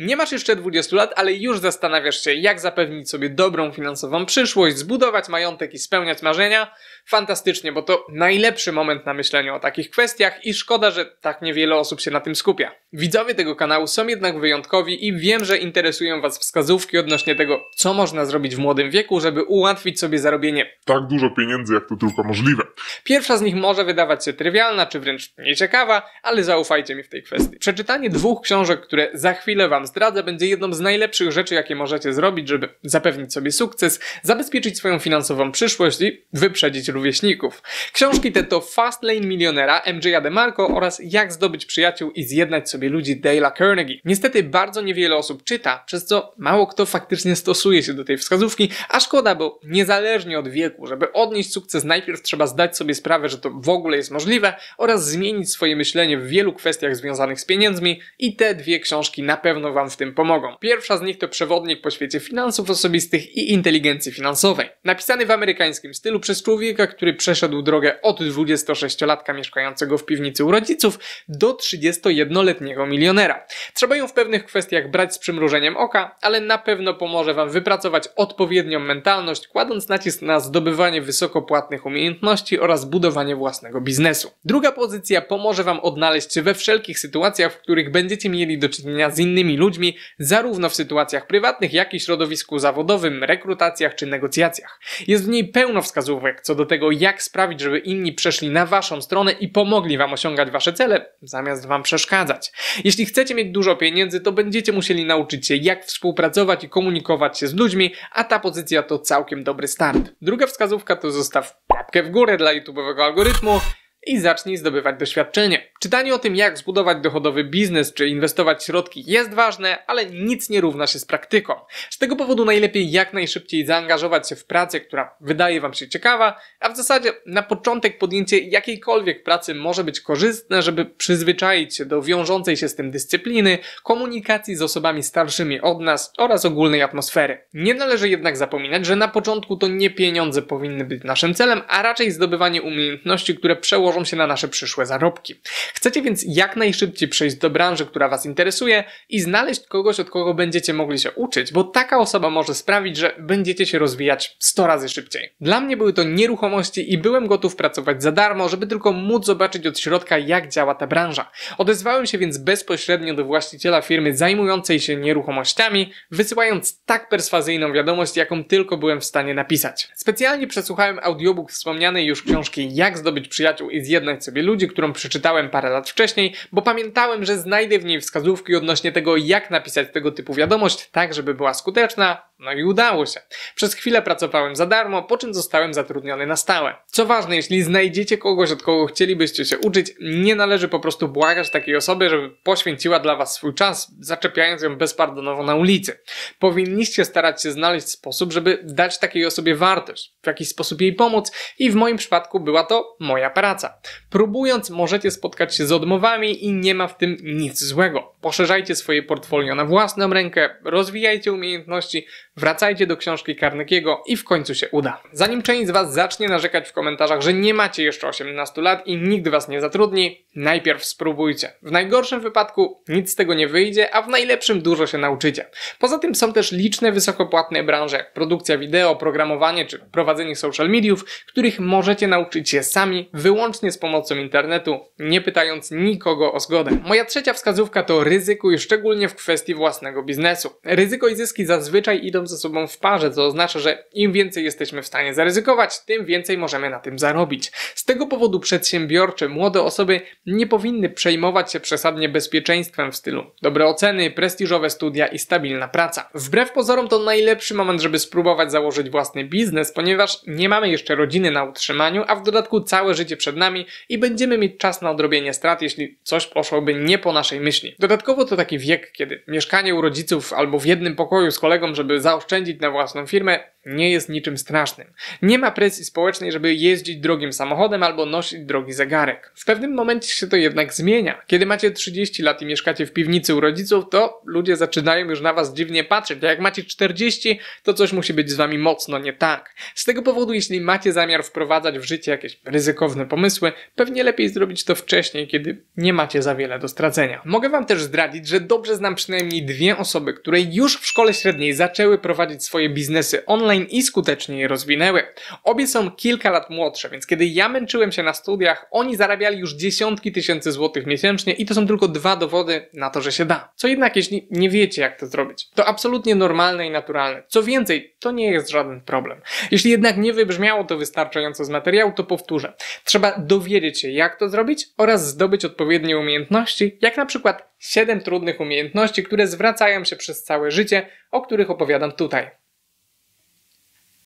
Nie masz jeszcze 20 lat, ale już zastanawiasz się, jak zapewnić sobie dobrą finansową przyszłość, zbudować majątek i spełniać marzenia? Fantastycznie, bo to najlepszy moment na myślenie o takich kwestiach i szkoda, że tak niewiele osób się na tym skupia. Widzowie tego kanału są jednak wyjątkowi i wiem, że interesują Was wskazówki odnośnie tego, co można zrobić w młodym wieku, żeby ułatwić sobie zarobienie Tak dużo pieniędzy, jak to tylko możliwe. Pierwsza z nich może wydawać się trywialna, czy wręcz nieciekawa, ale zaufajcie mi w tej kwestii. Przeczytanie dwóch książek, które za chwilę Wam zdradzę, będzie jedną z najlepszych rzeczy, jakie możecie zrobić, żeby zapewnić sobie sukces, zabezpieczyć swoją finansową przyszłość i wyprzedzić rówieśników. Książki te to Fast Lane Milionera MJ'a DeMarco oraz Jak zdobyć przyjaciół i zjednać sobie ludzi Dale'a Carnegie. Niestety bardzo niewiele osób czyta, przez co mało kto faktycznie stosuje się do tej wskazówki, a szkoda, bo niezależnie od wieku, żeby odnieść sukces, najpierw trzeba zdać sobie sprawę, że to w ogóle jest możliwe oraz zmienić swoje myślenie w wielu kwestiach związanych z pieniędzmi i te dwie książki na pewno Wam w tym pomogą. Pierwsza z nich to przewodnik po świecie finansów osobistych i inteligencji finansowej. Napisany w amerykańskim stylu przez człowieka, który przeszedł drogę od 26-latka mieszkającego w piwnicy u rodziców do 31-letniego milionera. Trzeba ją w pewnych kwestiach brać z przymrużeniem oka, ale na pewno pomoże Wam wypracować odpowiednią mentalność, kładąc nacisk na zdobywanie wysokopłatnych umiejętności oraz budowanie własnego biznesu. Druga pozycja pomoże Wam odnaleźć się we wszelkich sytuacjach, w których będziecie mieli do czynienia z innymi ludźmi, zarówno w sytuacjach prywatnych, jak i środowisku zawodowym, rekrutacjach czy negocjacjach. Jest w niej pełno wskazówek co do tego, jak sprawić, żeby inni przeszli na Waszą stronę i pomogli Wam osiągać Wasze cele, zamiast Wam przeszkadzać. Jeśli chcecie mieć dużo pieniędzy, to będziecie musieli nauczyć się, jak współpracować i komunikować się z ludźmi, a ta pozycja to całkiem dobry start. Druga wskazówka to zostaw łapkę w górę dla YouTube'owego algorytmu i zacznij zdobywać doświadczenie. Czytanie o tym, jak zbudować dochodowy biznes czy inwestować środki jest ważne, ale nic nie równa się z praktyką. Z tego powodu najlepiej jak najszybciej zaangażować się w pracę, która wydaje Wam się ciekawa, a w zasadzie na początek podjęcie jakiejkolwiek pracy może być korzystne, żeby przyzwyczaić się do wiążącej się z tym dyscypliny, komunikacji z osobami starszymi od nas oraz ogólnej atmosfery. Nie należy jednak zapominać, że na początku to nie pieniądze powinny być naszym celem, a raczej zdobywanie umiejętności, które przełożą się na nasze przyszłe zarobki. Chcecie więc jak najszybciej przejść do branży, która Was interesuje i znaleźć kogoś, od kogo będziecie mogli się uczyć, bo taka osoba może sprawić, że będziecie się rozwijać 100 razy szybciej. Dla mnie były to nieruchomości i byłem gotów pracować za darmo, żeby tylko móc zobaczyć od środka, jak działa ta branża. Odezwałem się więc bezpośrednio do właściciela firmy zajmującej się nieruchomościami, wysyłając tak perswazyjną wiadomość, jaką tylko byłem w stanie napisać. Specjalnie przesłuchałem audiobook wspomnianej już książki Jak zdobyć przyjaciół i zjednać sobie ludzi, którą przeczytałem parę lat wcześniej, bo pamiętałem, że znajdę w niej wskazówki odnośnie tego, jak napisać tego typu wiadomość, tak żeby była skuteczna, no i udało się. Przez chwilę pracowałem za darmo, po czym zostałem zatrudniony na stałe. Co ważne, jeśli znajdziecie kogoś, od kogo chcielibyście się uczyć, nie należy po prostu błagać takiej osoby, żeby poświęciła dla was swój czas, zaczepiając ją bezpardonowo na ulicy. Powinniście starać się znaleźć sposób, żeby dać takiej osobie wartość, w jakiś sposób jej pomóc i w moim przypadku była to moja praca. Próbując, możecie spotkać się z odmowami i nie ma w tym nic złego. Poszerzajcie swoje portfolio na własną rękę, rozwijajcie umiejętności, wracajcie do książki Carnegiego i w końcu się uda. Zanim część z Was zacznie narzekać w komentarzach, że nie macie jeszcze 18 lat i nikt Was nie zatrudni, najpierw spróbujcie. W najgorszym wypadku nic z tego nie wyjdzie, a w najlepszym dużo się nauczycie. Poza tym są też liczne wysokopłatne branże, jak produkcja wideo, programowanie czy prowadzenie social mediów, których możecie nauczyć się sami, wyłącznie z pomocą internetu, nie pytając nikogo o zgodę. Moja trzecia wskazówka to ryzykuj, szczególnie w kwestii własnego biznesu. Ryzyko i zyski zazwyczaj idą ze sobą w parze, co oznacza, że im więcej jesteśmy w stanie zaryzykować, tym więcej możemy na tym zarobić. Z tego powodu przedsiębiorcze, młode osoby nie powinny przejmować się przesadnie bezpieczeństwem w stylu dobre oceny, prestiżowe studia i stabilna praca. Wbrew pozorom to najlepszy moment, żeby spróbować założyć własny biznes, ponieważ nie mamy jeszcze rodziny na utrzymaniu, a w dodatku całe życie przed nami i będziemy mieć czas na odrobienie strat, jeśli coś poszłoby nie po naszej myśli. Dodatkowo to taki wiek, kiedy mieszkanie u rodziców albo w jednym pokoju z kolegą, żeby zaoszczędzić na własną firmę, nie jest niczym strasznym. Nie ma presji społecznej, żeby jeździć drogim samochodem albo nosić drogi zegarek. W pewnym momencie się to jednak zmienia. Kiedy macie 30 lat i mieszkacie w piwnicy u rodziców, to ludzie zaczynają już na was dziwnie patrzeć, a jak macie 40, to coś musi być z wami mocno nie tak. Z tego powodu, jeśli macie zamiar wprowadzać w życie jakieś ryzykowne pomysły, pewnie lepiej zrobić to wcześniej, kiedy nie macie za wiele do stracenia. Mogę wam też zdradzić, że dobrze znam przynajmniej dwie osoby, które już w szkole średniej zaczęły prowadzić swoje biznesy online i skutecznie je rozwinęły. Obie są kilka lat młodsze, więc kiedy ja męczyłem się na studiach, oni zarabiali już dziesiątki tysięcy złotych miesięcznie i to są tylko dwa dowody na to, że się da. Co jednak, jeśli nie wiecie, jak to zrobić, to absolutnie normalne i naturalne. Co więcej, to nie jest żaden problem. Jeśli jednak nie wybrzmiało to wystarczająco z materiału, to powtórzę. Trzeba dowiedzieć się, jak to zrobić oraz zdobyć odpowiednie umiejętności, jak na przykład 7 trudnych umiejętności, które zwracają się przez całe życie, o których opowiadam tutaj.